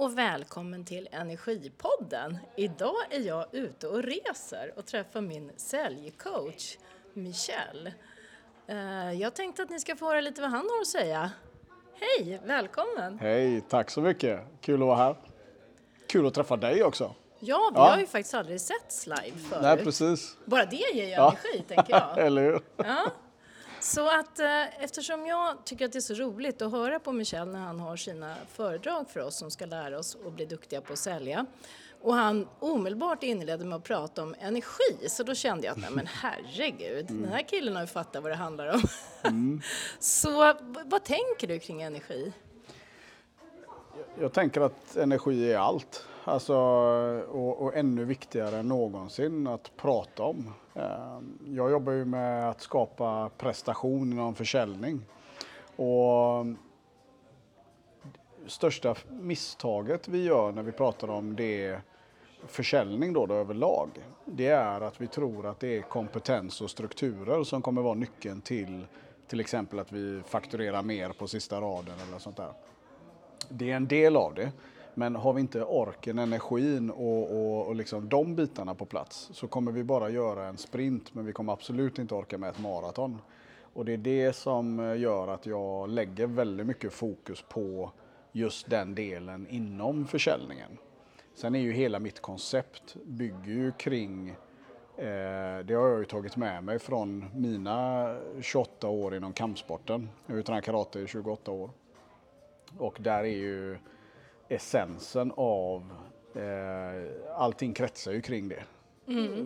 och välkommen till Energipodden. Idag är jag ute och reser och träffar min säljcoach Michel. Eh, jag tänkte att ni ska få höra lite vad han har att säga. Hej, välkommen! Hej, tack så mycket. Kul att vara här. Kul att träffa dig också. Ja, vi Ja. har ju faktiskt aldrig setts live förut. Nej, precis. Bara det ger ju Ja. energi, tänker jag. Eller hur? Ja. Så att eh, eftersom jag tycker att det är så roligt att höra på Michel när han har sina föredrag för oss som ska lära oss att bli duktiga på att sälja och han omedelbart inledde med att prata om energi så då kände jag att nej men herregud, den här killen har ju fattat vad det handlar om. så v- vad tänker du kring energi? Jag tänker att energi är allt. Alltså, och, och ännu viktigare än någonsin att prata om. Ehm, jag jobbar ju med att skapa prestation inom försäljning. Och största misstaget vi gör när vi pratar om det försäljning då, då överlag, det är att vi tror att det är kompetens och strukturer som kommer vara nyckeln till till exempel att vi fakturerar mer på sista raden eller sånt där. Det är en del av det. Men har vi inte orken, energin och, och, och liksom de bitarna på plats så kommer vi bara göra en sprint men vi kommer absolut inte orka med ett maraton. Och det är det som eh, gör att jag lägger väldigt mycket fokus på just den delen inom försäljningen. Sen är ju hela mitt koncept bygger ju kring Eh, det har jag ju tagit med mig från mina 28 år inom kampsporten. Jag har ju tränat karate i 28 år. Och där är ju essensen av eh, allting kretsar ju kring det.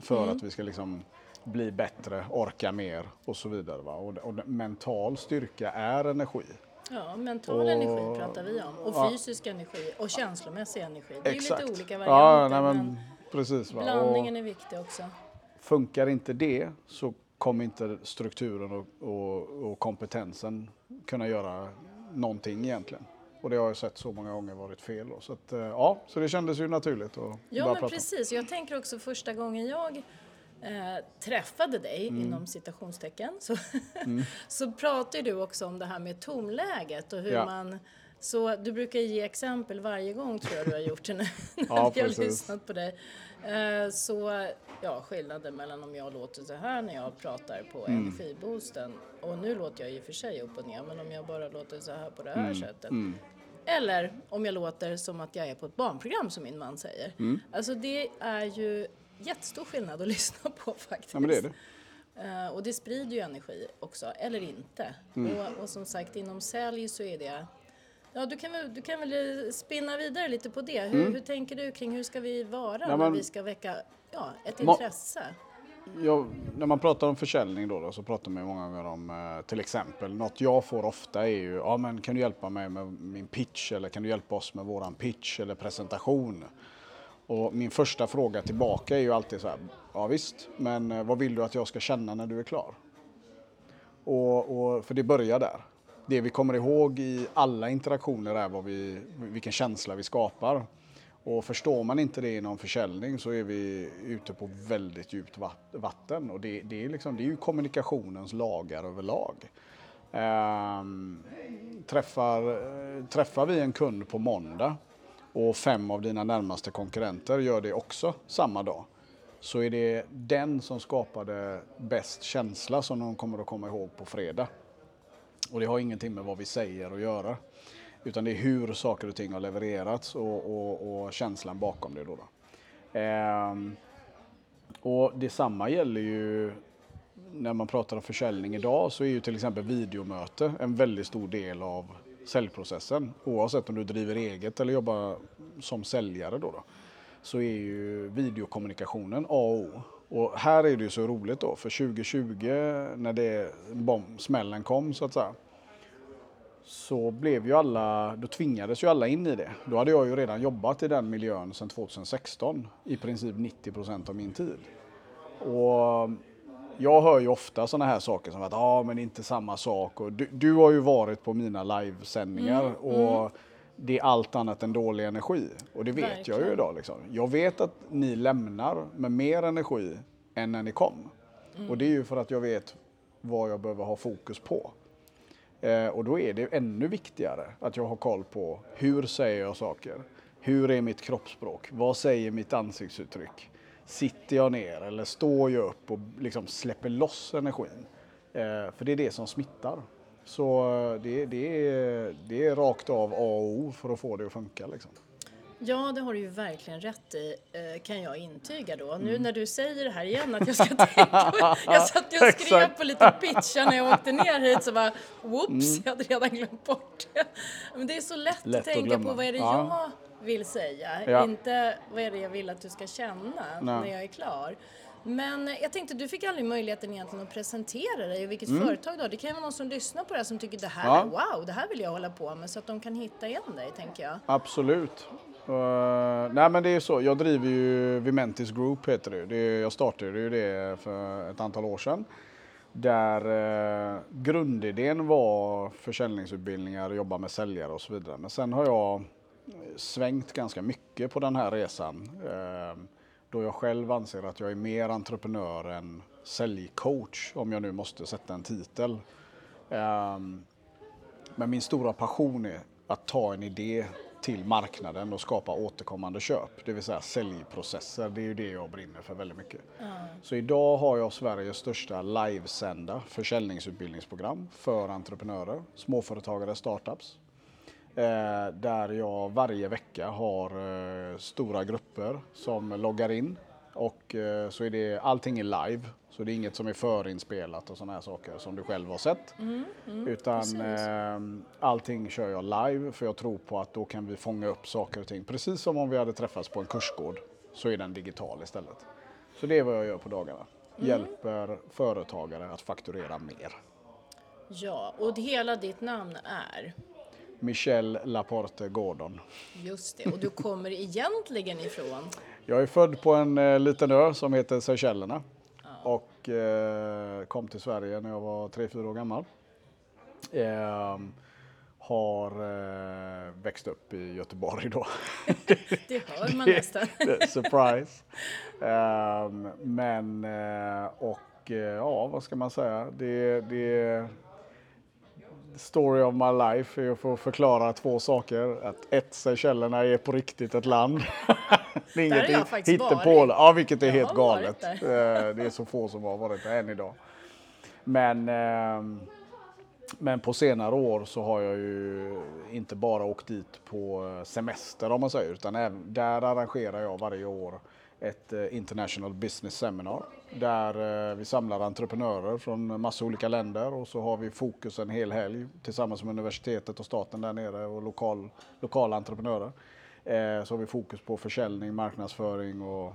För att vi ska liksom bli bättre, orka mer och så vidare. Va? Och, och mental styrka är energi. Ja, mental Och- energi pratar vi om och Ja. fysisk energi och känslomässig energi. Det är ju Exakt. lite olika Ja, varianter nej, men, men, precis. Va? blandningen Och är viktig också. funkar inte det så kommer inte strukturen och, och, och kompetensen kunna göra någonting egentligen. Och det har jag sett så många gånger varit fel. Då. Så, att, eh, ja, så det kändes ju naturligt att Ja, men prata. precis. Jag tänker också första gången jag eh, träffade dig, Mm. inom citationstecken, så, så pratade du också om det här med tonläget och hur Ja. man så du brukar ge exempel varje gång tror jag du har gjort det när, när Ja, vi har lyssnat på dig. Eh, så ja, skillnaden mellan om jag låter så här när jag pratar på Mm. energiboosten och nu låter jag i och för sig upp och ner men om jag bara låter så här på det Mm. här sättet. Eller om jag låter som att jag är på ett barnprogram som min man säger. Mm. Alltså det är ju jättestor skillnad att lyssna på faktiskt. Ja, men det är det. Eh, och det sprider ju energi också, eller inte. Mm. Och, och som sagt inom sälj så är det Ja, du kan, väl, du kan väl spinna vidare lite på det. Hur, hur tänker du kring hur ska vi vara när Mm. men- vi ska väcka ja, ett intresse? Jag, när man pratar om försäljning då, då så pratar man många gånger om eh, till exempel något jag får ofta är ju ja men kan du hjälpa mig med min pitch eller kan du hjälpa oss med våran pitch eller presentation? Och min första fråga tillbaka är ju alltid så här ja visst men eh, vad vill du att jag ska känna när du är klar? Och, och, för det börjar där. Det vi kommer ihåg i alla interaktioner är vad vi, vilken känsla vi skapar. Och förstår man inte det inom försäljning så är vi ute på väldigt djupt vatten. Och det, det, är, liksom, det är ju kommunikationens lagar överlag. Ehm, träffar, träffar vi en kund på måndag och fem av dina närmaste konkurrenter gör det också samma dag så är det den som skapade bäst känsla som de kommer att komma ihåg på fredag. Och det har ingenting med vad vi säger att göra. Utan det är hur saker och ting har levererats och, och, och känslan bakom det. Då då. Ehm, och detsamma gäller ju när man pratar om försäljning idag så är ju till exempel videomöte en väldigt stor del av säljprocessen. Oavsett om du driver eget eller jobbar som säljare då. då så är ju videokommunikationen A och O. Och här är det ju så roligt då, för 2020 när det bomb, smällen kom så att säga, så blev ju alla, då tvingades ju alla in i det. Då hade jag ju redan jobbat i den miljön sedan 2016, i princip 90 procent av min tid. Och jag hör ju ofta sådana här saker som att ja ah, men inte samma sak. Och du, du har ju varit på mina livesändningar och det är allt annat än dålig energi. Och det vet jag ju Verkligen. idag. Liksom. Jag vet att ni lämnar med mer energi än när ni kom. Och det är ju för att jag vet vad jag behöver ha fokus på. Eh, och då är det ännu viktigare att jag har koll på hur säger jag saker? Hur är mitt kroppsspråk? Vad säger mitt ansiktsuttryck? Sitter jag ner eller står jag upp och liksom släpper loss energin? Eh, för det är det som smittar. Så eh, det, det, är, det är rakt av A och O för att få det att funka. Liksom. Ja, det har du ju verkligen rätt i, eh, kan jag intyga då. Nu mm. när du säger det här igen att jag ska tänka Jag satt och skrev på lite pitchar när jag åkte ner hit så bara whoops, mm. jag hade redan glömt bort det. Men det är så lätt, lätt att tänka att på vad är det ja. jag vill säga, ja. inte vad är det jag vill att du ska känna Nej. när jag är klar. Men jag tänkte, du fick aldrig möjligheten egentligen att presentera dig och vilket mm. företag du har. Det kan ju vara någon som lyssnar på det här som tycker det här, ja. wow, det här vill jag hålla på med så att de kan hitta igen dig, tänker jag. Absolut. Uh, nej men det är så, jag driver ju Vimentis Group heter det. det jag startade ju det för ett antal år sedan. Där uh, grundidén var försäljningsutbildningar, jobba med säljare och så vidare. Men sen har jag svängt ganska mycket på den här resan. Uh, då jag själv anser att jag är mer entreprenör än säljcoach om jag nu måste sätta en titel. Eh, men min stora passion är att ta en idé till marknaden och skapa återkommande köp, det vill säga säljprocesser. Det är ju det jag brinner för väldigt mycket. Mm. Så idag har jag Sveriges största livesända försäljningsutbildningsprogram för entreprenörer, småföretagare, startups. Eh, där jag varje vecka har eh, stora grupper som loggar in och eh, så är det allting är live så det är inget som är förinspelat och sådana här saker som du själv har sett. Mm, mm, Utan eh, allting kör jag live för jag tror på att då kan vi fånga upp saker och ting. Precis som om vi hade träffats på en kursgård så är den digital istället. Så det är vad jag gör på dagarna. Mm. Hjälper företagare att fakturera mer. Ja, och hela ditt namn är? Michel Laporte Gordon. Just det, och du kommer egentligen ifrån? Jag är född på en eh, liten ö som heter Seychellerna och eh, kom till Sverige när jag var 3-4 år gammal. Eh, har eh, växt upp i Göteborg då. det hör man nästan. surprise. Ehm, men, eh, och ja, vad ska man säga? Det, det story of my life är att få förklara två saker. Att ett, Seychellerna är på riktigt ett land. det är inget jag faktiskt hittepå. Ja, vilket är jag helt galet. Eh, det är så få som har varit där än idag. Men, ehm, men på senare år så har jag ju inte bara åkt dit på semester om man säger, utan även, där arrangerar jag varje år ett eh, International Business Seminar där eh, vi samlar entreprenörer från massa olika länder och så har vi fokus en hel helg tillsammans med universitetet och staten där nere och lokal, lokala entreprenörer. Eh, så har vi fokus på försäljning, marknadsföring och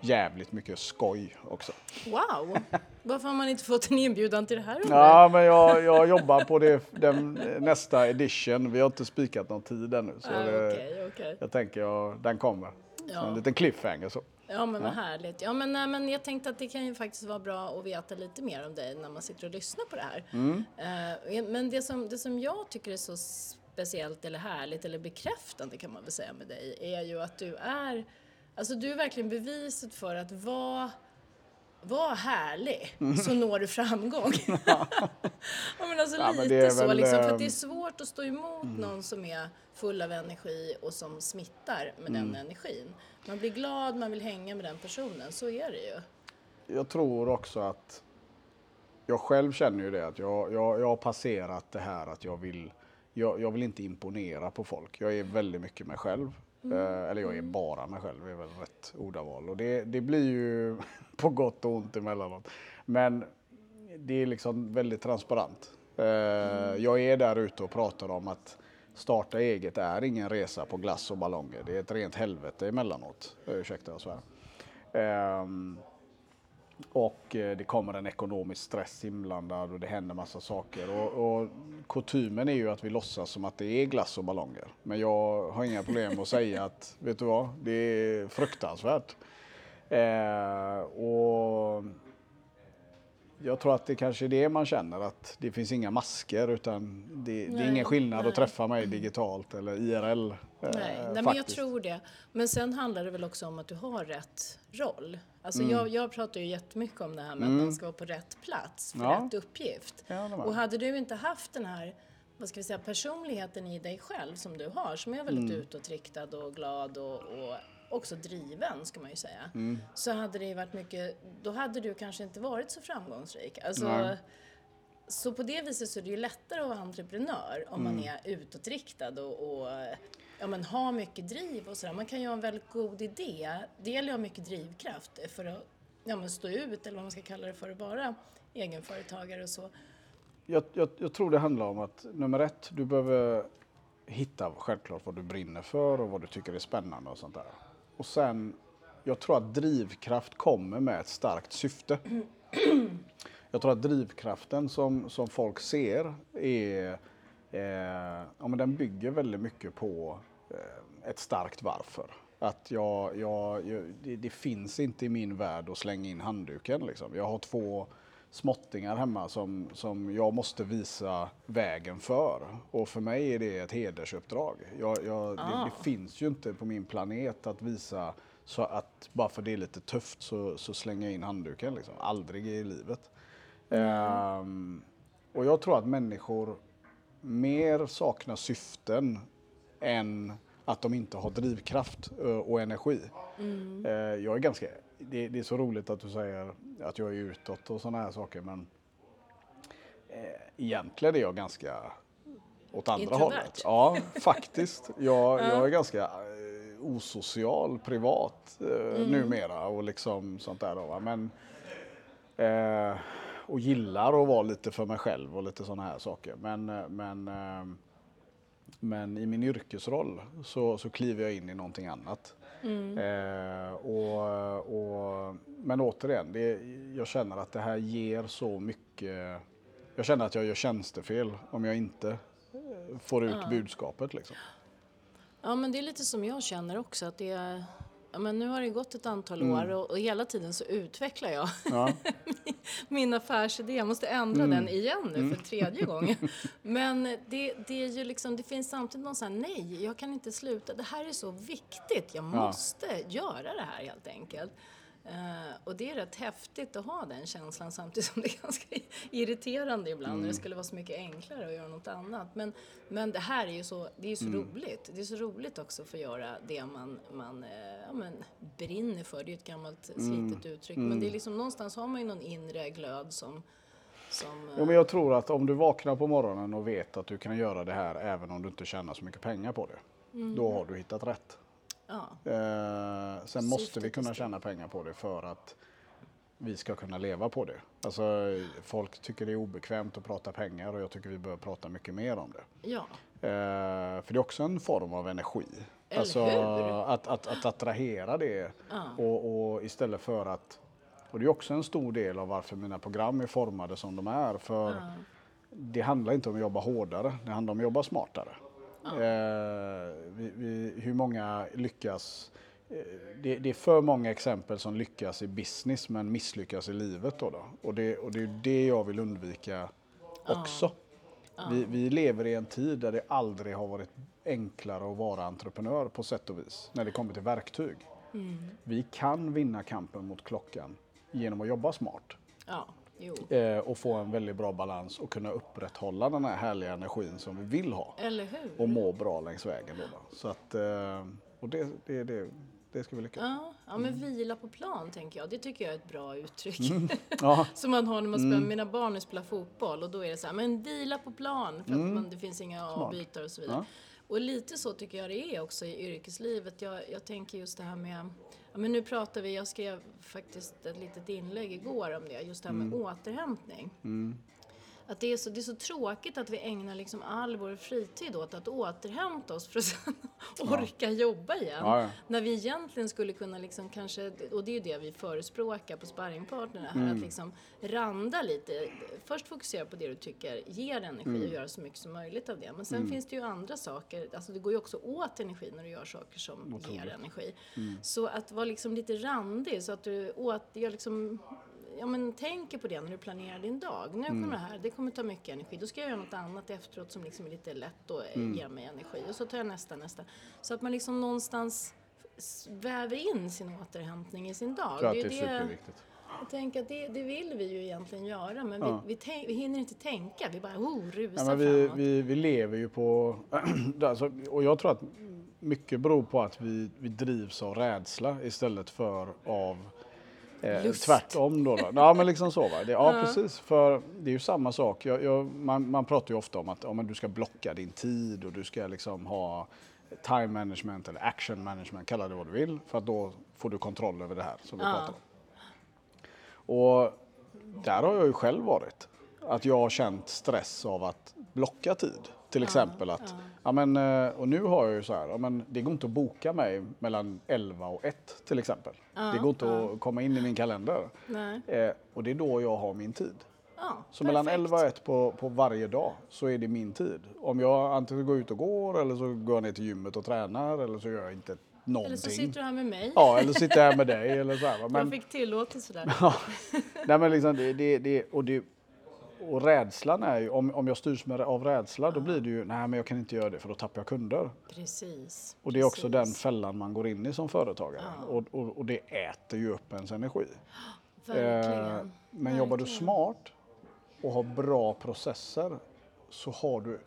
jävligt mycket skoj också. Wow! Varför har man inte fått en inbjudan till det här? Ja, men jag, jag jobbar på det, den, nästa edition. Vi har inte spikat någon tid ännu. Så ah, det, okay, okay. Jag tänker att den kommer. Ja. Så en liten cliffhanger så. Ja men vad härligt. Ja men, nej, men jag tänkte att det kan ju faktiskt vara bra att veta lite mer om dig när man sitter och lyssnar på det här. Mm. Uh, men det som, det som jag tycker är så speciellt eller härligt eller bekräftande kan man väl säga med dig är ju att du är, alltså du är verkligen beviset för att vara var härlig mm. så når du framgång. ja, men alltså ja, lite men så väl, liksom, för det är ehm, svårt att stå emot mm. någon som är full av energi och som smittar med mm. den energin. Man blir glad, man vill hänga med den personen, så är det ju. Jag tror också att jag själv känner ju det att jag, jag, jag har passerat det här att jag vill, jag, jag vill inte imponera på folk. Jag är väldigt mycket mig själv. Mm. Eh, eller jag är mm. bara mig själv, det är väl rätt ordaval. Och det, det blir ju på gott och ont emellanåt. Men det är liksom väldigt transparent. Eh, mm. Jag är där ute och pratar om att starta eget är ingen resa på glass och ballonger. Det är ett rent helvete emellanåt. Ursäkta jag svär. Um, och eh, det kommer en ekonomisk stress inblandad och det händer massa saker. Och, och kutymen är ju att vi låtsas som att det är glass och ballonger. Men jag har inga problem att säga att, vet du vad, det är fruktansvärt. Eh, och jag tror att det kanske är det man känner, att det finns inga masker utan det, nej, det är ingen skillnad nej. att träffa mig digitalt eller IRL. Eh, nej, nej men jag tror det. Men sen handlar det väl också om att du har rätt roll. Alltså mm. jag, jag pratar ju jättemycket om det här med mm. att man ska vara på rätt plats för ja. rätt uppgift. Ja, och hade du inte haft den här vad ska vi säga, personligheten i dig själv som du har, som är väldigt Mm. utåtriktad och glad och, och också driven ska man ju säga. Mm. Så hade det ju varit mycket, då hade du kanske inte varit så framgångsrik. Alltså, Nej. så på det viset så är det ju lättare att vara entreprenör om man Mm. är utåtriktad och, och ja, men har mycket driv och sådär. Man kan ju ha en väldigt god idé. Det gäller att ha mycket drivkraft för att ja, men stå ut eller vad man ska kalla det för att vara egenföretagare och så. Jag, jag, jag tror det handlar om att nummer ett, du behöver hitta självklart vad du brinner för och vad du tycker är spännande och sånt där. Och sen, jag tror att drivkraft kommer med ett starkt syfte. Jag tror att drivkraften som, som folk ser är, eh, ja men den bygger väldigt mycket på eh, ett starkt varför. Att jag, jag, jag, det, det finns inte i min värld att slänga in handduken liksom. Jag har två småttingar hemma som, som jag måste visa vägen för. Och för mig är det ett hedersuppdrag. Jag, jag, det, Ah. det finns ju inte på min planet att visa så att bara för det är lite tufft så, så slänger jag in handduken. Liksom. Aldrig i livet. Ehm, och jag tror att människor mer saknar syften än att de inte har drivkraft och energi. Eh, Jag är ganska, det, det är så roligt att du säger att jag är utåt och sådana här saker men eh, egentligen är jag ganska åt andra Introvert. hållet. Ja, faktiskt. Jag, jag är ganska eh, osocial privat eh, numera och liksom sånt där. Då? Men, eh, och gillar att vara lite för mig själv och lite sådana här saker. Men, eh, men, eh, men i min yrkesroll så, så kliver jag in i någonting annat. Eh, och, och, men återigen, det, jag känner att det här ger så mycket. Jag känner att jag gör tjänstefel om jag inte eh, får ut budskapet. Liksom. Ja, men det är lite som jag känner också att det är Ja, men nu har det gått ett antal Mm. år och, och hela tiden så utvecklar jag Ja. min affärsidé. Jag måste ändra Mm. den igen nu för tredje gången. Men det, det är ju liksom, det finns samtidigt någon sån här, nej, jag kan inte sluta. Det här är så viktigt. Jag måste göra det här helt enkelt. Eh, och det är rätt häftigt att ha den känslan samtidigt som det är ganska irriterande ibland Mm. när det skulle vara så mycket enklare att göra något annat. Men, men det här är ju så, det är så Mm. roligt. Det är så roligt också att få göra det man, man eh, ja, men, brinner för. Det är ju ett gammalt Mm. slitet uttryck. Men det är liksom någonstans har man ju någon inre glöd som, som Jo, men jag tror att om du vaknar på morgonen och vet att du kan göra det här även om du inte tjänar så mycket pengar på det. Då har du hittat rätt. Ja, Eh, sen måste vi kunna tjäna pengar på det för att vi ska kunna leva på det. Alltså, folk tycker det är obekvämt att prata pengar och jag tycker vi bör prata mycket mer om det. ja. Eh, för det är också en form av energi. Eller alltså hur? Att, att, att attrahera det Ja. och, och istället för att och det är också en stor del av varför mina program är formade som de är. För det handlar inte om att jobba hårdare, det handlar om att jobba smartare. Eh, vi, vi, hur många lyckas eh, det, det är för många exempel som lyckas i business men misslyckas i livet. Då, då. Och, det, och det är det jag vill undvika också. Vi, vi lever i en tid där det aldrig har varit enklare att vara entreprenör på sätt och vis när det kommer till verktyg. Vi kan vinna kampen mot klockan genom att jobba smart ja. Eh, och få en väldigt bra balans och kunna upprätthålla den här härliga energin som vi vill ha Eller hur? och må bra längs vägen. Då, då. Så att, eh, och det, det, det, det ska vi lyckas. Ja, ja, men vila på plan tänker jag. Det tycker jag är ett bra uttryck. Ja, Som man har när man spelar, mina barn spelar fotboll och då är det så här, men vila på plan för att man, det finns inga avbytare och så vidare. Ja. Och lite så tycker jag det är också i yrkeslivet. Jag, jag tänker just det här med, ja men nu pratar vi, jag skrev faktiskt ett litet inlägg igår om det, just det här med återhämtning. Att det är, så, det är så tråkigt att vi ägnar liksom all vår fritid åt att återhämta oss för att sen orka jobba igen. Ja. När vi egentligen skulle kunna liksom kanske, och det är ju det vi förespråkar på sparringpartnerna här, Mm. att liksom randa lite. Först fokusera på det du tycker ger energi Mm. och göra så mycket som möjligt av det. Men sen finns det ju andra saker, alltså det går ju också åt energi när du gör saker som ger energi. Mm. Så att vara liksom lite randig så att du åt, gör liksom Ja men tänker på det när du planerar din dag. Nu kommer det här, det kommer ta mycket energi. Då ska jag göra något annat efteråt som liksom är lite lätt och Mm. ger mig energi. Och så tar jag nästa, nästa. Så att man liksom någonstans väver in sin återhämtning i sin dag. jag tror att det är ju superviktigt. Jag tänker att det, det vill vi ju egentligen göra men Ja. vi, vi, tänk, vi hinner inte tänka, vi bara oh, Ja, rusar men vi, framåt. vi, vi lever ju på... alltså, och jag tror att mycket beror på att vi, vi drivs av rädsla istället för av eh, tvärtom. Då, då. Ja, men liksom så. Va? Det, ja, precis. För det är ju samma sak. Jag, jag, man, man pratar ju ofta om att ja, du ska blocka din tid och du ska liksom ha time management eller action management, kalla det vad du vill, för att då får du kontroll över det här som vi Ja. pratar om. Och där har jag ju själv varit. Att jag har känt stress av att blocka tid. Till exempel att, ja. men, eh, och nu har jag ju så här, ja, men det går inte att boka mig mellan 11 och 1 till exempel. det går inte att komma in i min kalender. Nej. Eh, och det är då jag har min tid. Ja, Så mellan perfekt. 11 och 1 på, på varje dag så är det min tid. Om jag antingen går ut och går eller så går jag ner till gymmet och tränar eller så gör jag inte någonting. Eller så sitter du här med mig. Ja, eller sitter jag här med dig eller så här. Men, Jag fick tillåtelse där. Nej, men liksom det, det, det, och, det, och rädslan är ju, om, om jag styrs med, av rädsla då blir det ju, nej men jag kan inte göra det för då tappar jag kunder. Precis. Och det är också den fällan man går in i som företagare. Och, och, och det äter ju upp ens energi. Verkligen. Eh, men jobbar du Verkligen. smart och har bra processer så, har du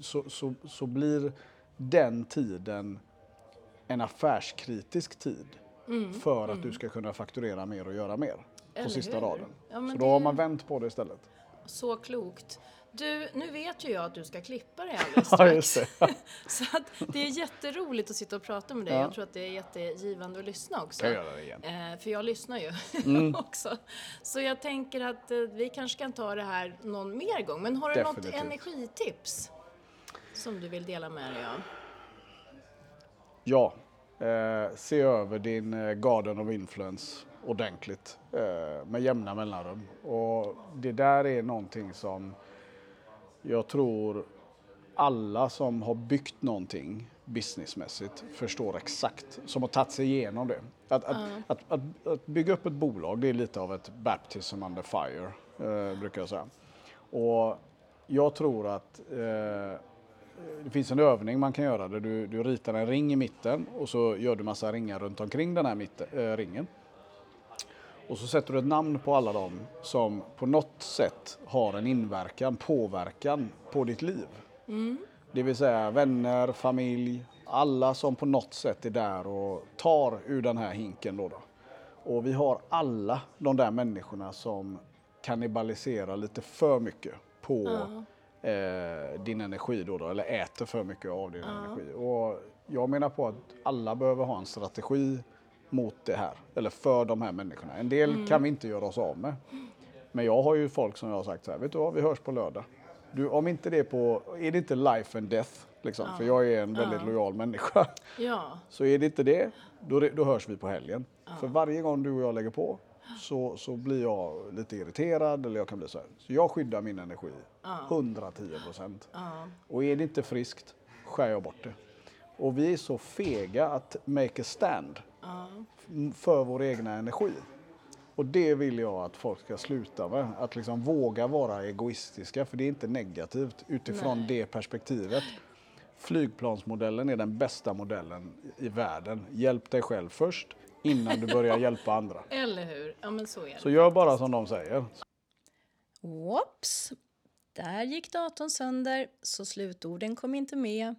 så, så, så blir den tiden en affärskritisk tid för att du ska kunna fakturera mer och göra mer på Mm. Eller sista hur? raden. Ja, så det- då har man vänt på det istället. Så klokt. Du, nu vet ju jag att du ska klippa dig alldeles Ja, strax. just det. Så att det är jätteroligt att sitta och prata med dig. Ja. Jag tror att det är jättegivande att lyssna också. Jag göra det igen. Eh, för jag lyssnar ju Mm. också. Så jag tänker att eh, vi kanske kan ta det här någon mer gång. Men har du något Definitivt. energitips som du vill dela med dig av? Ja, eh, se över din eh, Garden of Influence ordentligt eh, med jämna mellanrum. Och det där är någonting som jag tror alla som har byggt någonting businessmässigt förstår exakt, som har tagit sig igenom det. Att, att, att, att, att bygga upp ett bolag, det är lite av ett baptism under fire, eh, brukar jag säga. Och jag tror att eh, det finns en övning man kan göra där du, du ritar en ring i mitten och så gör du massa ringar runt omkring den här mitten, äh, ringen. Och så sätter du ett namn på alla dem som på något sätt har en inverkan, påverkan på ditt liv. Det vill säga vänner, familj, alla som på något sätt är där och tar ur den här hinken. Då då. Och vi har alla de där människorna som kannibaliserar lite för mycket på eh, din energi då, då eller äter för mycket av din energi. Och jag menar på att alla behöver ha en strategi mot det här, eller för de här människorna. En del kan vi inte göra oss av med. Men jag har ju folk som jag har sagt så här, vet du vad, vi hörs på lördag. Du, om inte det är på, är det inte life and death, liksom, för jag är en väldigt lojal människa. Ja, Så är det inte det, då, då hörs vi på helgen. För varje gång du och jag lägger på så, så blir jag lite irriterad eller jag kan bli så här. Så jag skyddar min energi 110 procent. Och är det inte friskt skär jag bort det. Och vi är så fega att make a stand för vår egna energi. Och det vill jag att folk ska sluta med. Att liksom våga vara egoistiska, för det är inte negativt utifrån Nej. det perspektivet. Flygplansmodellen är den bästa modellen i världen. Hjälp dig själv först innan du börjar hjälpa andra. eller hur? Ja, men så är det. Så gör bara som de säger. Whoops! Där gick datorn sönder, så slutorden kom inte med.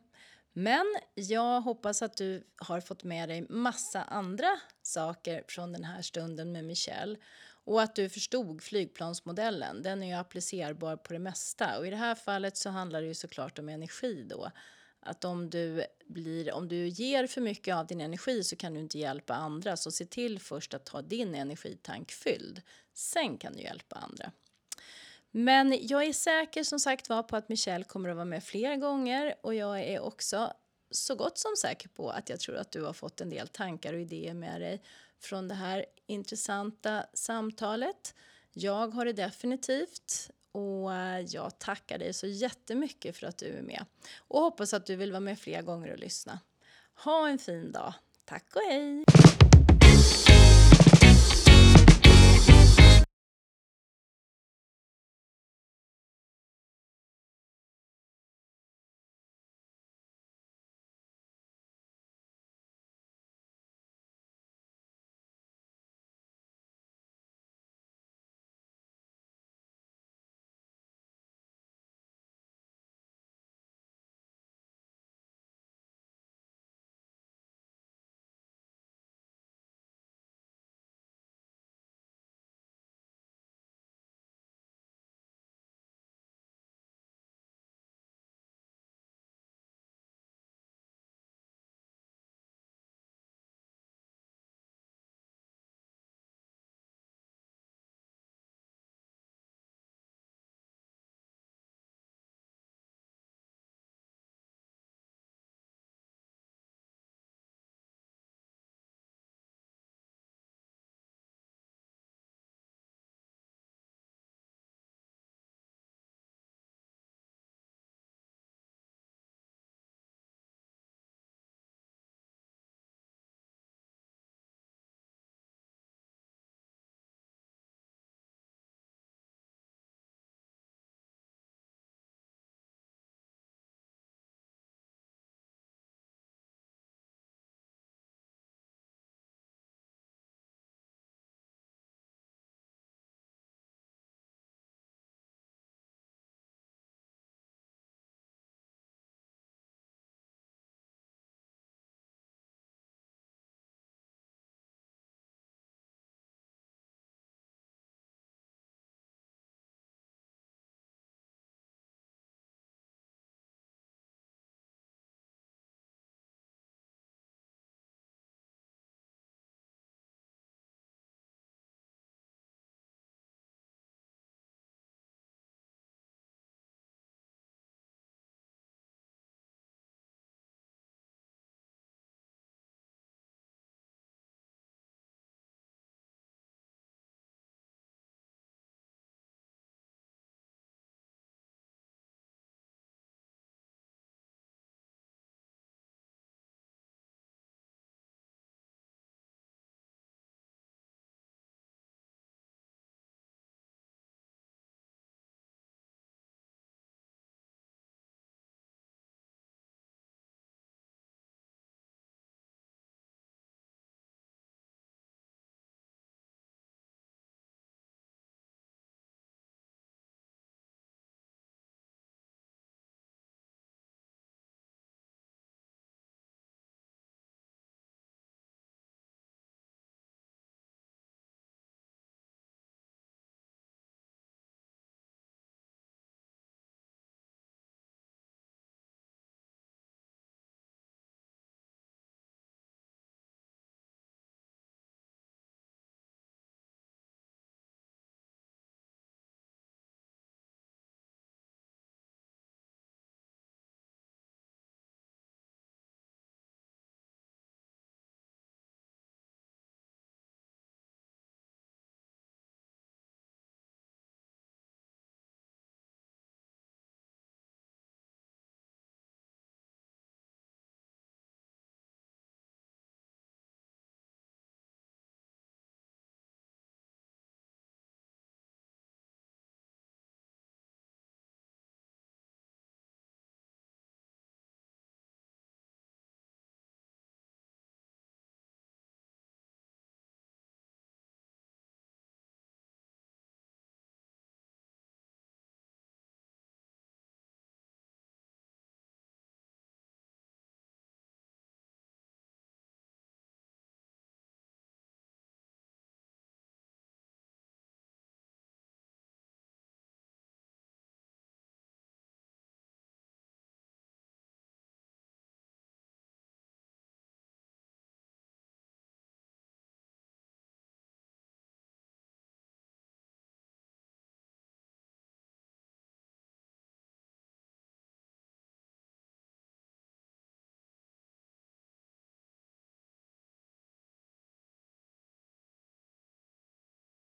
Men jag hoppas att du har fått med dig massa andra saker från den här stunden med Michelle och att du förstod flygplansmodellen. Den är ju applicerbar på det mesta och i det här fallet så handlar det ju såklart om energi då. Att om du, blir, om du ger för mycket av din energi så kan du inte hjälpa andra. Så se till först att ha din energitank fylld. Sen kan du hjälpa andra. Men jag är säker som sagt var på att Michelle kommer att vara med fler gånger och jag är också så gott som säker på att jag tror att du har fått en del tankar och idéer med dig från det här intressanta samtalet. Jag har det definitivt och jag tackar dig så jättemycket för att du är med och hoppas att du vill vara med fler gånger och lyssna. Ha en fin dag. Tack och hej!